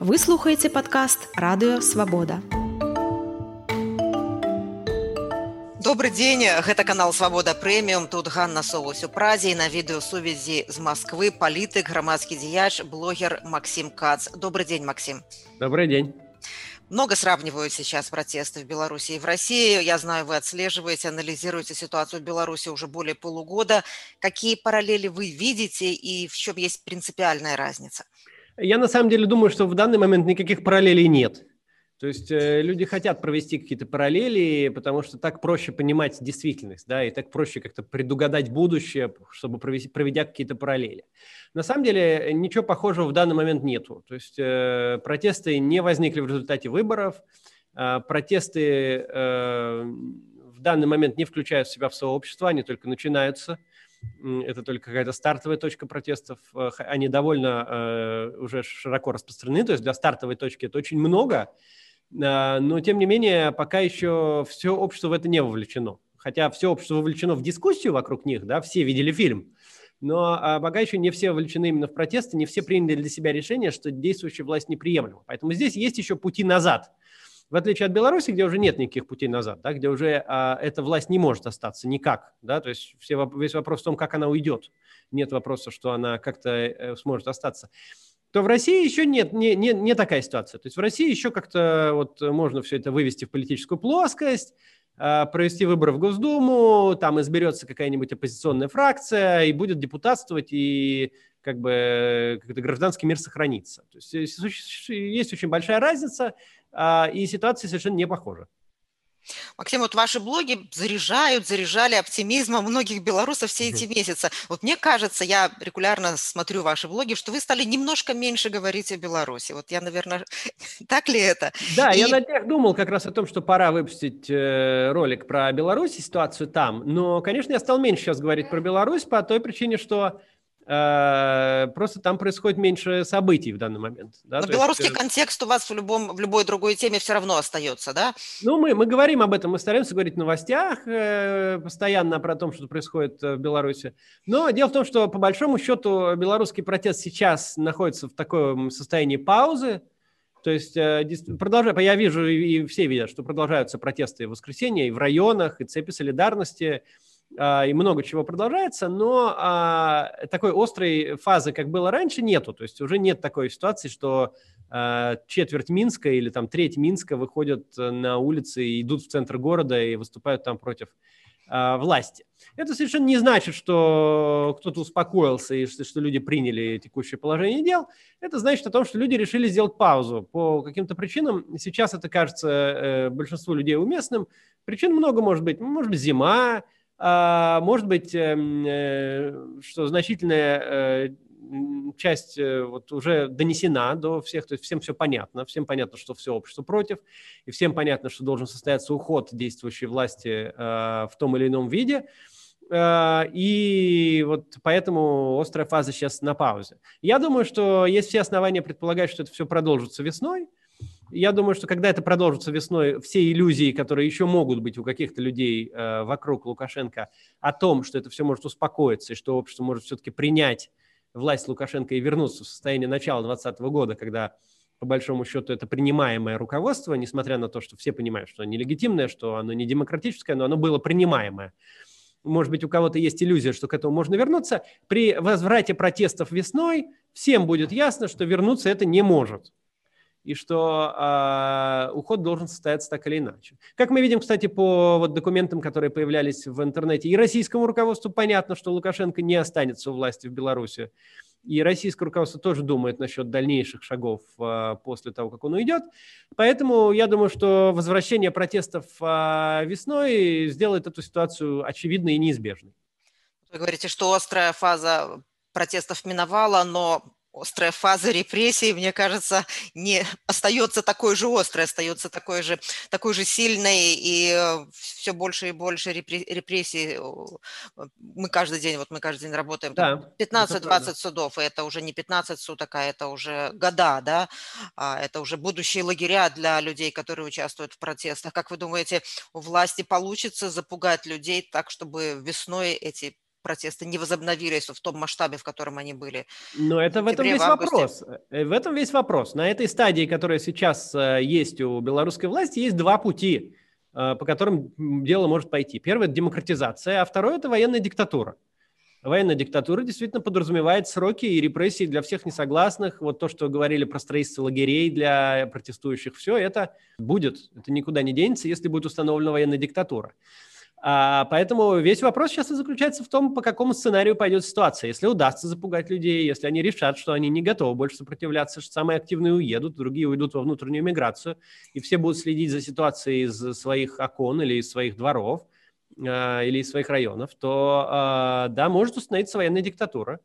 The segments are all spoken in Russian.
Вы слухаеце падкаст радыё свабода. Добры дзень гэта канал свабода прэміум тут Ганна Соус у празе на відэосувязі з Масквы палітык грамадскі дзеяч блогер Максим Кац добрый день Максим добрый день много сравнивают сейчас протесты в Беларуси и в России. Я знаю, вы отслеживаете, анализируете ситуацию в Беларуси уже более полугода. Какие параллели вы видите и в чем есть принципиальная разница? Я на самом деле думаю, что в данный момент никаких параллелей нет. То есть э, люди хотят провести какие-то параллели, потому что так проще понимать действительность, да, и так проще как-то предугадать будущее, чтобы провести, проведя какие-то параллели. На самом деле ничего похожего в данный момент нету. То есть э, протесты не возникли в результате выборов, э, протесты э, в данный момент не включают в себя в сообщество, они только начинаются это только какая-то стартовая точка протестов, они довольно э, уже широко распространены, то есть для стартовой точки это очень много, э, но тем не менее пока еще все общество в это не вовлечено. Хотя все общество вовлечено в дискуссию вокруг них, да, все видели фильм, но а, пока еще не все вовлечены именно в протесты, не все приняли для себя решение, что действующая власть неприемлема. Поэтому здесь есть еще пути назад – в отличие от Беларуси, где уже нет никаких путей назад, да, где уже а, эта власть не может остаться никак, да, то есть все, весь вопрос в том, как она уйдет, нет вопроса, что она как-то э, сможет остаться то в России еще нет, не, не, не такая ситуация. То есть в России еще как-то вот можно все это вывести в политическую плоскость, э, провести выборы в Госдуму, там изберется какая-нибудь оппозиционная фракция и будет депутатствовать, и как бы как гражданский мир сохранится. То есть есть очень большая разница а, и ситуация совершенно не похожа. Максим, вот ваши блоги заряжают, заряжали оптимизмом многих белорусов все эти месяцы. Вот мне кажется, я регулярно смотрю ваши блоги, что вы стали немножко меньше говорить о Беларуси. Вот я, наверное, так ли это? Да, И... я на днях думал как раз о том, что пора выпустить э, ролик про Беларусь, ситуацию там. Но, конечно, я стал меньше сейчас говорить про Беларусь по той причине, что Э, просто там происходит меньше событий в данный момент. Да? Но То белорусский есть, э, контекст у вас в, любом, в любой другой теме все равно остается, да? Ну, мы, мы говорим об этом, мы стараемся говорить в новостях э, постоянно про то, что происходит в Беларуси. Но дело в том, что по большому счету белорусский протест сейчас находится в таком состоянии паузы, то есть продолжаю, я вижу, и все видят, что продолжаются протесты в воскресенье и в районах, и цепи солидарности, и много чего продолжается, но а, такой острой фазы, как было раньше, нету. То есть уже нет такой ситуации, что а, четверть Минска или там треть Минска выходят на улицы и идут в центр города и выступают там против власти. Это совершенно не значит, что кто-то успокоился и что, люди приняли текущее положение дел. Это значит о том, что люди решили сделать паузу. По каким-то причинам сейчас это кажется э, большинству людей уместным. Причин много может быть. Может быть, зима, а, может быть, эм, э, что значительная э, часть э, вот уже донесена до всех, то есть всем все понятно, всем понятно, что все общество против, и всем понятно, что должен состояться уход действующей власти в том или ином виде. И вот поэтому острая фаза сейчас на паузе. Я думаю, что есть все основания предполагать, что это все продолжится весной, я думаю, что когда это продолжится весной, все иллюзии, которые еще могут быть у каких-то людей э, вокруг Лукашенко о том, что это все может успокоиться и что общество может все-таки принять власть Лукашенко и вернуться в состояние начала 2020 года, когда по большому счету это принимаемое руководство, несмотря на то, что все понимают, что оно нелегитимное, что оно не демократическое, но оно было принимаемое. Может быть, у кого-то есть иллюзия, что к этому можно вернуться. При возврате протестов весной всем будет ясно, что вернуться это не может и что э, уход должен состояться так или иначе. Как мы видим, кстати, по вот документам, которые появлялись в интернете, и российскому руководству понятно, что Лукашенко не останется у власти в Беларуси, и российское руководство тоже думает насчет дальнейших шагов э, после того, как он уйдет. Поэтому я думаю, что возвращение протестов э, весной сделает эту ситуацию очевидной и неизбежной. Вы говорите, что острая фаза протестов миновала, но острая фаза репрессий, мне кажется, не остается такой же острой, остается такой же, такой же сильной, и э, все больше и больше репрессий. Мы каждый день, вот мы каждый день работаем, да, 15-20 судов, и это уже не 15 суток, а это уже года, да, а это уже будущие лагеря для людей, которые участвуют в протестах. Как вы думаете, у власти получится запугать людей так, чтобы весной эти протесты не возобновились в том масштабе, в котором они были. Но это в этом весь вопрос. Э, в этом весь вопрос. На этой стадии, которая сейчас э, есть у белорусской власти, есть два пути, э, по которым дело может пойти. Первый – это демократизация, а второй – это военная диктатура. Военная диктатура действительно подразумевает сроки и репрессии для всех несогласных. Вот то, что говорили про строительство лагерей для протестующих, все это будет. Это никуда не денется, если будет установлена военная диктатура. А, поэтому весь вопрос сейчас и заключается в том, по какому сценарию пойдет ситуация. Если удастся запугать людей, если они решат, что они не готовы больше сопротивляться, что самые активные уедут, другие уйдут во внутреннюю миграцию, и все будут следить за ситуацией из своих окон или из своих дворов, э, или из своих районов, то, э, да, может установиться военная диктатура.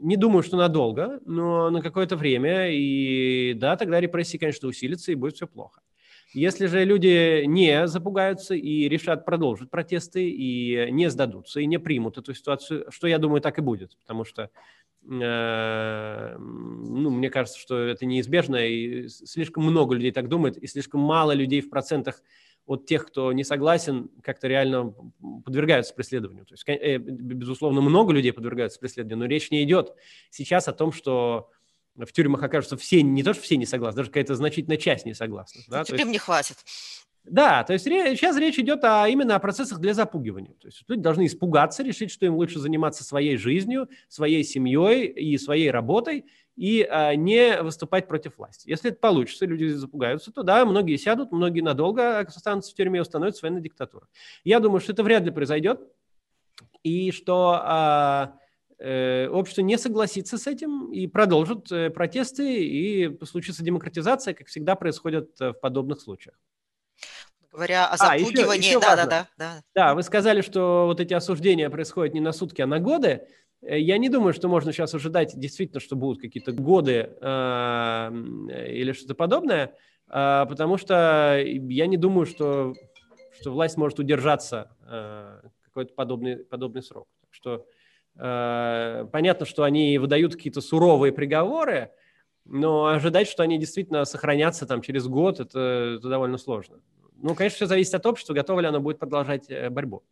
Не думаю, что надолго, но на какое-то время, и да, тогда репрессии, конечно, усилятся, и будет все плохо. Если же люди не запугаются и решат продолжить протесты, и не сдадутся, и не примут эту ситуацию, что, я думаю, так и будет, потому что э, ну, мне кажется, что это неизбежно, и слишком много людей так думает, и слишком мало людей в процентах от тех, кто не согласен, как-то реально подвергаются преследованию. То есть, э, безусловно, много людей подвергаются преследованию, но речь не идет сейчас о том, что в тюрьмах окажутся все, не то что все не согласны, даже какая-то значительная часть не согласна. Да? Тюрем есть, не хватит. Да, то есть сейчас речь идет о, именно о процессах для запугивания. То есть люди должны испугаться, решить, что им лучше заниматься своей жизнью, своей семьей и своей работой, и а, не выступать против власти. Если это получится, люди запугаются, то да, многие сядут, многие надолго останутся в тюрьме и установится военная диктатура. Я думаю, что это вряд ли произойдет, и что а, общество не согласится с этим и продолжит э, протесты, и случится демократизация, как всегда происходит э, в подобных случаях. Говоря о запугивании, а, еще, еще да, да, да, да. Да, вы сказали, что вот эти осуждения происходят не на сутки, а на годы. Я не думаю, что можно сейчас ожидать действительно, что будут какие-то годы э, или что-то подобное, э, потому что я не думаю, что, что власть может удержаться э, какой-то подобный, подобный срок. Так что Э, понятно, что они выдают какие-то суровые приговоры, но ожидать, что они действительно сохранятся там через год, это, это довольно сложно. Ну, конечно, все зависит от общества, готово ли оно будет продолжать э, борьбу.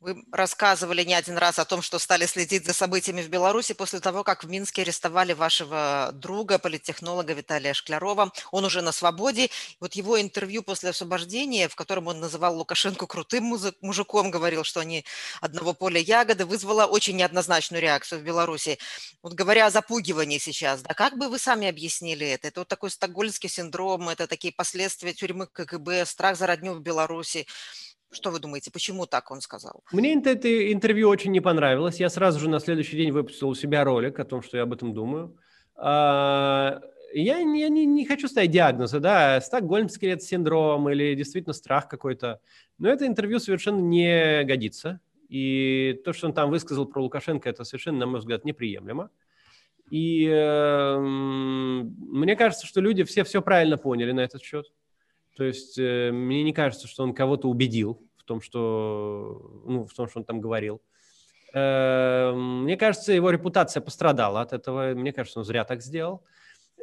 Вы рассказывали не один раз о том, что стали следить за событиями в Беларуси после того, как в Минске арестовали вашего друга, политтехнолога Виталия Шклярова. Он уже на свободе. Вот его интервью после освобождения, в котором он называл Лукашенко крутым мужиком, говорил, что они одного поля ягоды, вызвало очень неоднозначную реакцию в Беларуси. Вот говоря о запугивании сейчас, да, как бы вы сами объяснили это? Это вот такой стокгольмский синдром, это такие последствия тюрьмы КГБ, страх за родню в Беларуси. Что вы думаете, почему так он сказал? Мне это интервью очень не понравилось. Я сразу же на следующий день выпустил у себя ролик о том, что я об этом думаю. А, я не, не, не хочу ставить диагнозы, да, стокгольмский это синдром или действительно страх какой-то. Но это интервью совершенно не годится. И то, что он там высказал про Лукашенко, это совершенно, на мой взгляд, неприемлемо. И э, мне кажется, что люди все все правильно поняли на этот счет. То есть э, мне не кажется, что он кого-то убедил в том, что, ну, в том, что он там говорил. Э, мне кажется, его репутация пострадала от этого. Мне кажется, он зря так сделал.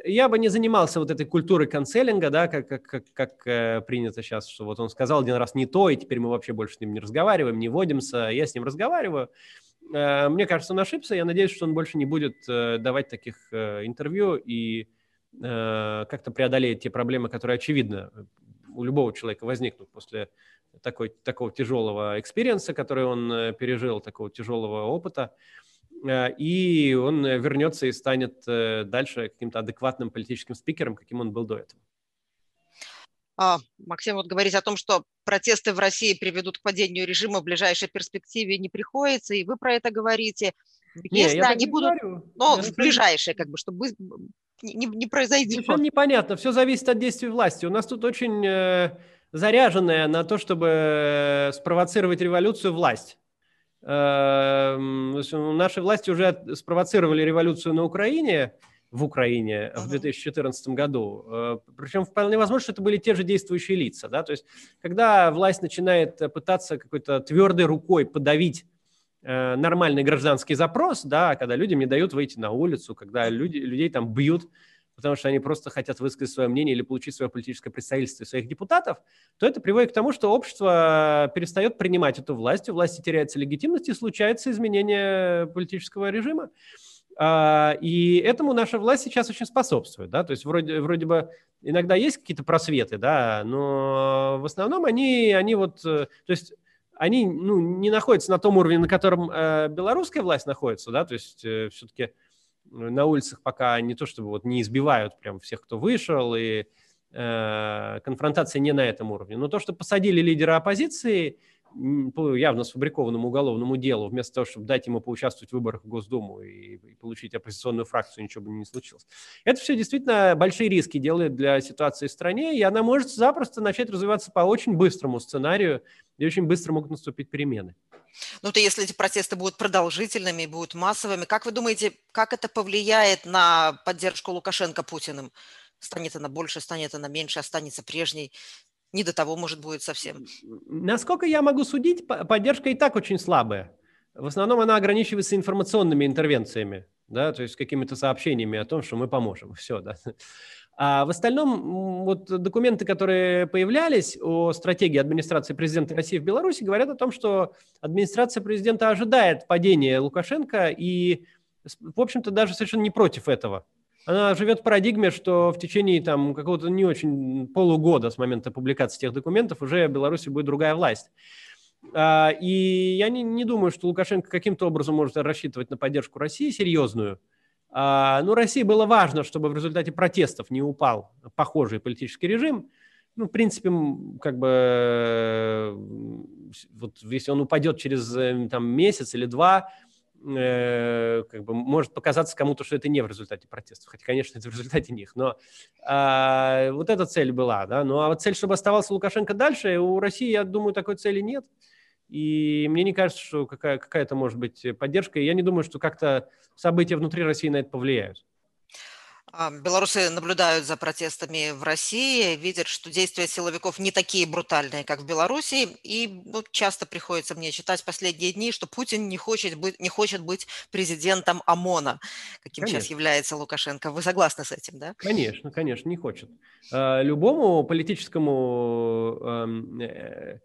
Я бы не занимался вот этой культурой канцелинга, да, как, как, как, как э, принято сейчас, что вот он сказал один раз не то, и теперь мы вообще больше с ним не разговариваем, не водимся. Я с ним разговариваю. Э, мне кажется, он ошибся. Я надеюсь, что он больше не будет э, давать таких э, интервью и как-то преодолеет те проблемы, которые, очевидно, у любого человека возникнут после такой, такого тяжелого experience а, который он э, пережил, такого тяжелого опыта, э, и он вернется и станет дальше каким-то адекватным политическим спикером, каким он был до этого. А, Максим, вот говорить о том, что протесты в России приведут к падению режима в ближайшей перспективе не приходится, и вы про это говорите. Если не, они будут, говорю. но я в ближайшее, как бы, чтобы не, не произойдет. Совершенно непонятно, все зависит от действий власти. У нас тут очень э, заряженная на то, чтобы э, спровоцировать революцию власть. Э, наши власти уже спровоцировали революцию на Украине, в Украине в 2014 году. Э, Причем вполне возможно, что это были те же действующие лица. Да? То есть, когда власть начинает пытаться какой-то твердой рукой подавить нормальный гражданский запрос, да, когда людям не дают выйти на улицу, когда люди, людей там бьют, потому что они просто хотят высказать свое мнение или получить свое политическое представительство своих депутатов, то это приводит к тому, что общество перестает принимать эту власть, у власти теряется легитимность и случается изменение политического режима. А, и этому наша власть сейчас очень способствует, да, то есть вроде, вроде бы иногда есть какие-то просветы, да, но в основном они, они вот, э, то есть они ну, не находятся на том уровне, на котором э, белорусская власть находится, да, то есть э, все-таки на улицах пока не то чтобы вот не избивают прям всех, кто вышел, и э, конфронтация не на этом уровне, но то, что посадили лидера оппозиции, по явно сфабрикованному уголовному делу, вместо того, чтобы дать ему поучаствовать в выборах в Госдуму и, и получить оппозиционную фракцию, ничего бы не случилось. Это все действительно большие риски делает для ситуации в стране, и она может запросто начать развиваться по очень быстрому сценарию, и очень быстро могут наступить перемены. Ну, то если эти протесты будут продолжительными, будут массовыми, как вы думаете, как это повлияет на поддержку Лукашенко Путиным? Станет она больше, станет она меньше, останется прежней? Не до того, может, будет совсем. Насколько я могу судить, поддержка и так очень слабая. В основном она ограничивается информационными интервенциями, да, то есть какими-то сообщениями о том, что мы поможем. Все, да. А в остальном вот документы, которые появлялись о стратегии администрации президента России в Беларуси, говорят о том, что администрация президента ожидает падения Лукашенко и, в общем-то, даже совершенно не против этого она живет в парадигме, что в течение там какого-то не очень полугода с момента публикации тех документов уже в Беларуси будет другая власть. А, и я не, не думаю, что Лукашенко каким-то образом может рассчитывать на поддержку России серьезную. А, ну, России было важно, чтобы в результате протестов не упал похожий политический режим. Ну, в принципе, как бы, вот если он упадет через э, там, месяц или два, э, как бы может показаться кому-то, что это не в результате протестов, хотя, конечно, это в результате них, но э, вот эта цель была, да, ну а вот цель, чтобы оставался Лукашенко дальше, у России, я думаю, такой цели нет, и мне не кажется, что какая, какая-то может быть поддержка, и я не думаю, что как-то события внутри России на это повлияют. А, белорусы наблюдают за протестами в России, видят, что действия силовиков не такие брутальные, как в Беларуси, и ну, часто приходится мне читать последние дни, что Путин не хочет быть, не хочет быть президентом ОМОНа, каким конечно. сейчас является Лукашенко. Вы согласны с этим, да? Конечно, конечно, не хочет. А, любому политическому эм, э,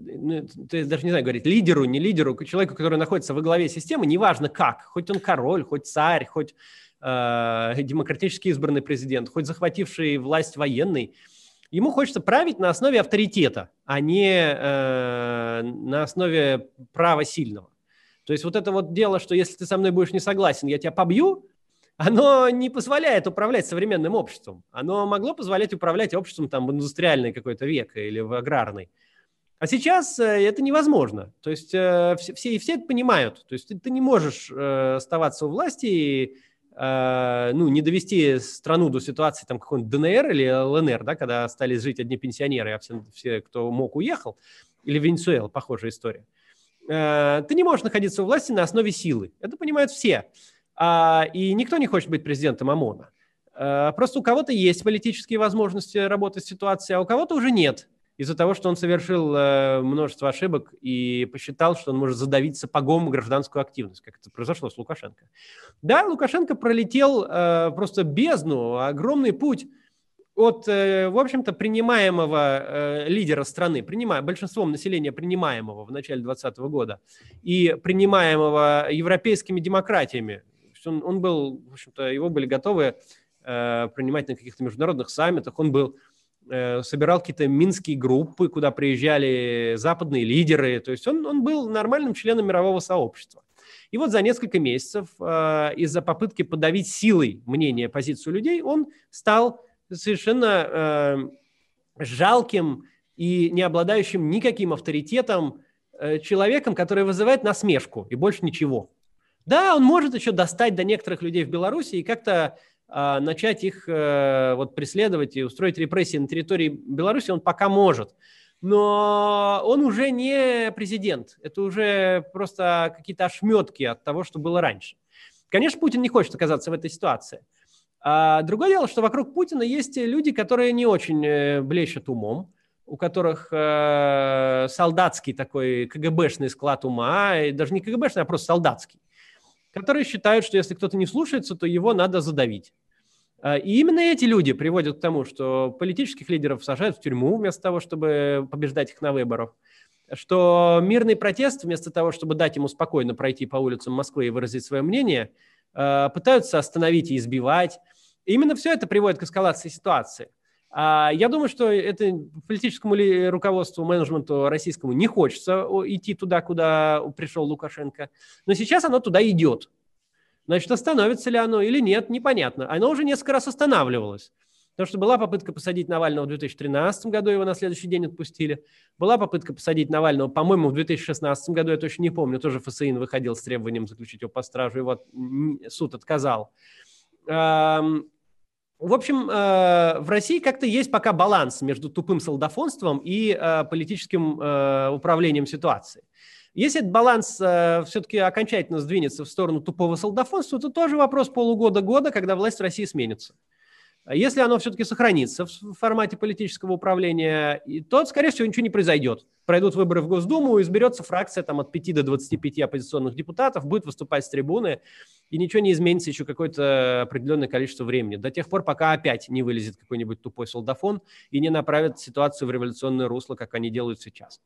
ну, даже не знаю, говорить, лидеру, не лидеру, человеку, который находится во главе системы, неважно как, хоть он король, хоть царь, хоть э, демократически избранный президент, хоть захвативший власть военный, ему хочется править на основе авторитета, а не э, на основе права сильного. То есть вот это вот дело, что если ты со мной будешь не согласен, я тебя побью, оно не позволяет управлять современным обществом. Оно могло позволять управлять обществом там в индустриальной какой-то век или в аграрной. А сейчас э, это невозможно. То есть э, все, все, все это понимают. То есть ты, ты не можешь э, оставаться у власти и ну, не довести страну до ситуации там какой-нибудь ДНР или ЛНР, да, когда остались жить одни пенсионеры, а все, все кто мог, уехал, или Венесуэла, похожая история. Э, ты не можешь находиться у власти на основе силы. Это понимают все. А, и никто не хочет быть президентом ОМОНа. Э, просто у кого-то есть политические возможности работать в ситуации, а у кого-то уже нет из-за того, что он совершил э, множество ошибок и посчитал, что он может задавить сапогом гражданскую активность, как это произошло с Лукашенко. Да, Лукашенко пролетел э, просто бездну, огромный путь от, э, в общем-то, принимаемого лидера страны, принимая, большинством населения принимаемого в начале 2020 года и принимаемого европейскими демократиями. Он, он был, в общем-то, его были готовы принимать на каких-то международных саммитах, он был собирал какие-то минские группы, куда приезжали западные лидеры. То есть он, он был нормальным членом мирового сообщества. И вот за несколько месяцев э, из-за попытки подавить силой мнение, позицию людей, он стал совершенно э, жалким и не обладающим никаким авторитетом э, человеком, который вызывает насмешку и больше ничего. Да, он может еще достать до некоторых людей в Беларуси и как-то начать их э, вот, преследовать и устроить репрессии на территории Беларуси он пока может. Но он уже не президент. Это уже просто какие-то ошметки от того, что было раньше. Конечно, Путин не хочет оказаться в этой ситуации. А другое дело, что вокруг Путина есть люди, которые не очень э, блещут умом, у которых э, солдатский такой КГБшный склад ума, и даже не КГБшный, а просто солдатский которые считают, что если кто-то не слушается, то его надо задавить. И именно эти люди приводят к тому, что политических лидеров сажают в тюрьму вместо того, чтобы побеждать их на выборах что мирный протест, вместо того, чтобы дать ему спокойно пройти по улицам Москвы и выразить свое мнение, э, пытаются остановить и избивать. И именно все это приводит к эскалации ситуации. А я думаю, что это политическому руководству, менеджменту российскому не хочется идти туда, куда пришел Лукашенко. Но сейчас оно туда идет. Значит, остановится ли оно или нет, непонятно. Оно уже несколько раз останавливалось. Потому что была попытка посадить Навального в 2013 году, его на следующий день отпустили. Была попытка посадить Навального, по-моему, в 2016 году, я точно не помню, тоже ФСИН выходил с требованием заключить его под стражу, его суд отказал. В общем, э, в России как-то есть пока баланс между тупым солдафонством и э, политическим э, управлением ситуацией. Если этот баланс все-таки окончательно сдвинется в сторону тупого солдафонства, то тоже вопрос полугода-года, когда власть в России сменится. А если оно все-таки сохранится в формате политического управления, то, скорее всего, ничего не произойдет. Пройдут выборы в Госдуму, изберется фракция там, от 5 до 25 оппозиционных депутатов, будет выступать с трибуны, и ничего не изменится еще какое-то определенное количество времени. До тех пор, пока опять не вылезет какой-нибудь тупой солдафон и не направит ситуацию в революционное русло, как они делают сейчас.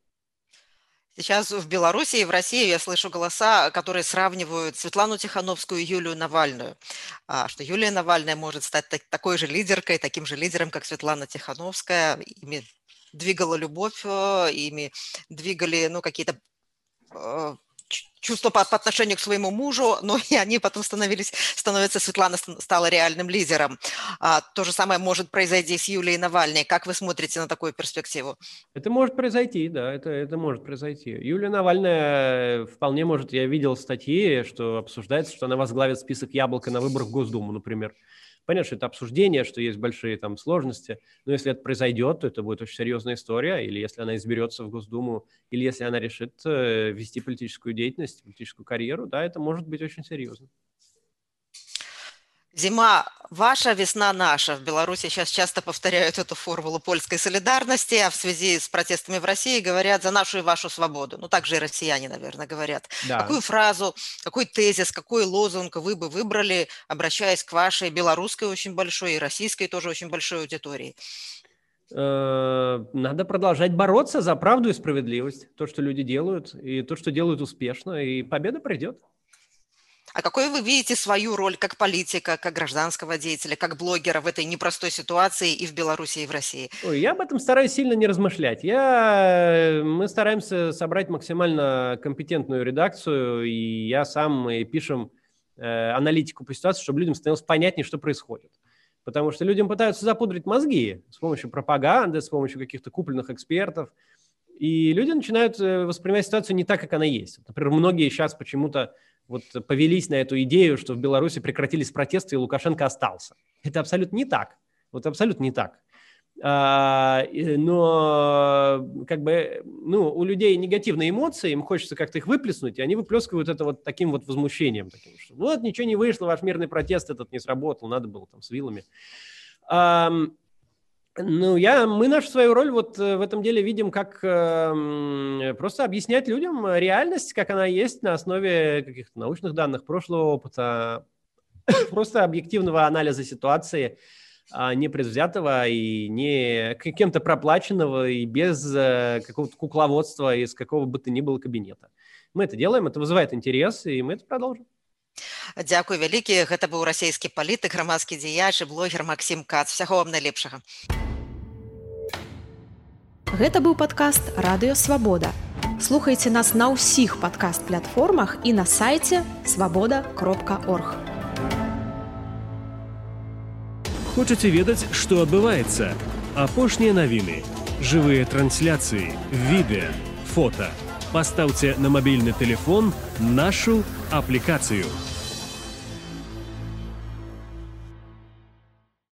Сейчас в Беларуси и в России я слышу голоса, которые сравнивают Светлану Тихановскую и Юлию Навальную, а, что Юлия Навальная может стать такой же лидеркой, таким же лидером, как Светлана Тихановская. Ими двигала любовь, э, ими двигали ну, какие-то э, чувство по, по отношению к своему мужу, но и они потом становились, становятся, Светлана стала реальным лидером. А, то же самое может произойти с Юлией Навальной. Как вы смотрите на такую перспективу? Это может произойти, да, это, это может произойти. Юлия Навальная вполне может, я видел статьи, что обсуждается, что она возглавит список яблока на выборах в Госдуму, например. Понятно, что это обсуждение, что есть большие там сложности, но если это произойдет, то это будет очень серьезная история, или если она изберется в Госдуму, или если она решит э, вести политическую деятельность, политическую карьеру, да, это может быть очень серьезно. Зима ваша, весна наша. В Беларуси сейчас часто повторяют эту формулу польской солидарности, а в связи с протестами в России говорят за нашу и вашу свободу. Ну, так же и россияне, наверное, говорят. Да. Какую фразу, какой тезис, какой лозунг вы бы выбрали, обращаясь к вашей белорусской очень большой и российской тоже очень большой аудитории? Э, надо продолжать бороться за правду и справедливость. То, что люди делают, и то, что делают успешно, и победа придет. А какой вы видите свою роль как политика, как гражданского деятеля, как блогера в этой непростой ситуации и в Беларуси, и в России? Ой, я об этом стараюсь сильно не размышлять. Я... Мы стараемся собрать максимально компетентную редакцию, и я сам и пишем э, аналитику по ситуации, чтобы людям становилось понятнее, что происходит. Потому что людям пытаются запудрить мозги с помощью пропаганды, с помощью каких-то купленных экспертов. И люди начинают э, воспринимать ситуацию не так, как она есть. Например, многие сейчас почему-то вот повелись на эту идею, что в Беларуси прекратились протесты и Лукашенко остался. Это абсолютно не так. Вот абсолютно не так. А, но как бы, ну, у людей негативные эмоции, им хочется как-то их выплеснуть, и они выплескивают это вот таким вот возмущением, таким, что вот ничего не вышло, ваш мирный протест этот не сработал, надо было там с вилами. Ну, я, мы нашу свою роль вот э, в этом деле видим как э, просто объяснять людям реальность, как она есть на основе каких-то научных данных, прошлого опыта, просто объективного анализа ситуации, а не предвзятого и не кем-то проплаченного и без э, какого-то кукловодства из какого бы то ни было кабинета. Мы это делаем, это вызывает интерес, и мы это продолжим. Дзякуй вялікі гэта быў расійскі палітык грамадскі дзеяч і блогер Максім Кац всяго вам найлепшага Гэта быў падкаст радыёвабода слухайце нас на ўсіх падкаст платформах і на сайце свабода кропка орг Хочаце ведаць што адбываецца апошнія навіны жывыя трансляцыі відэа фото пастаўце на мабільны телефон нашу аплікацыю у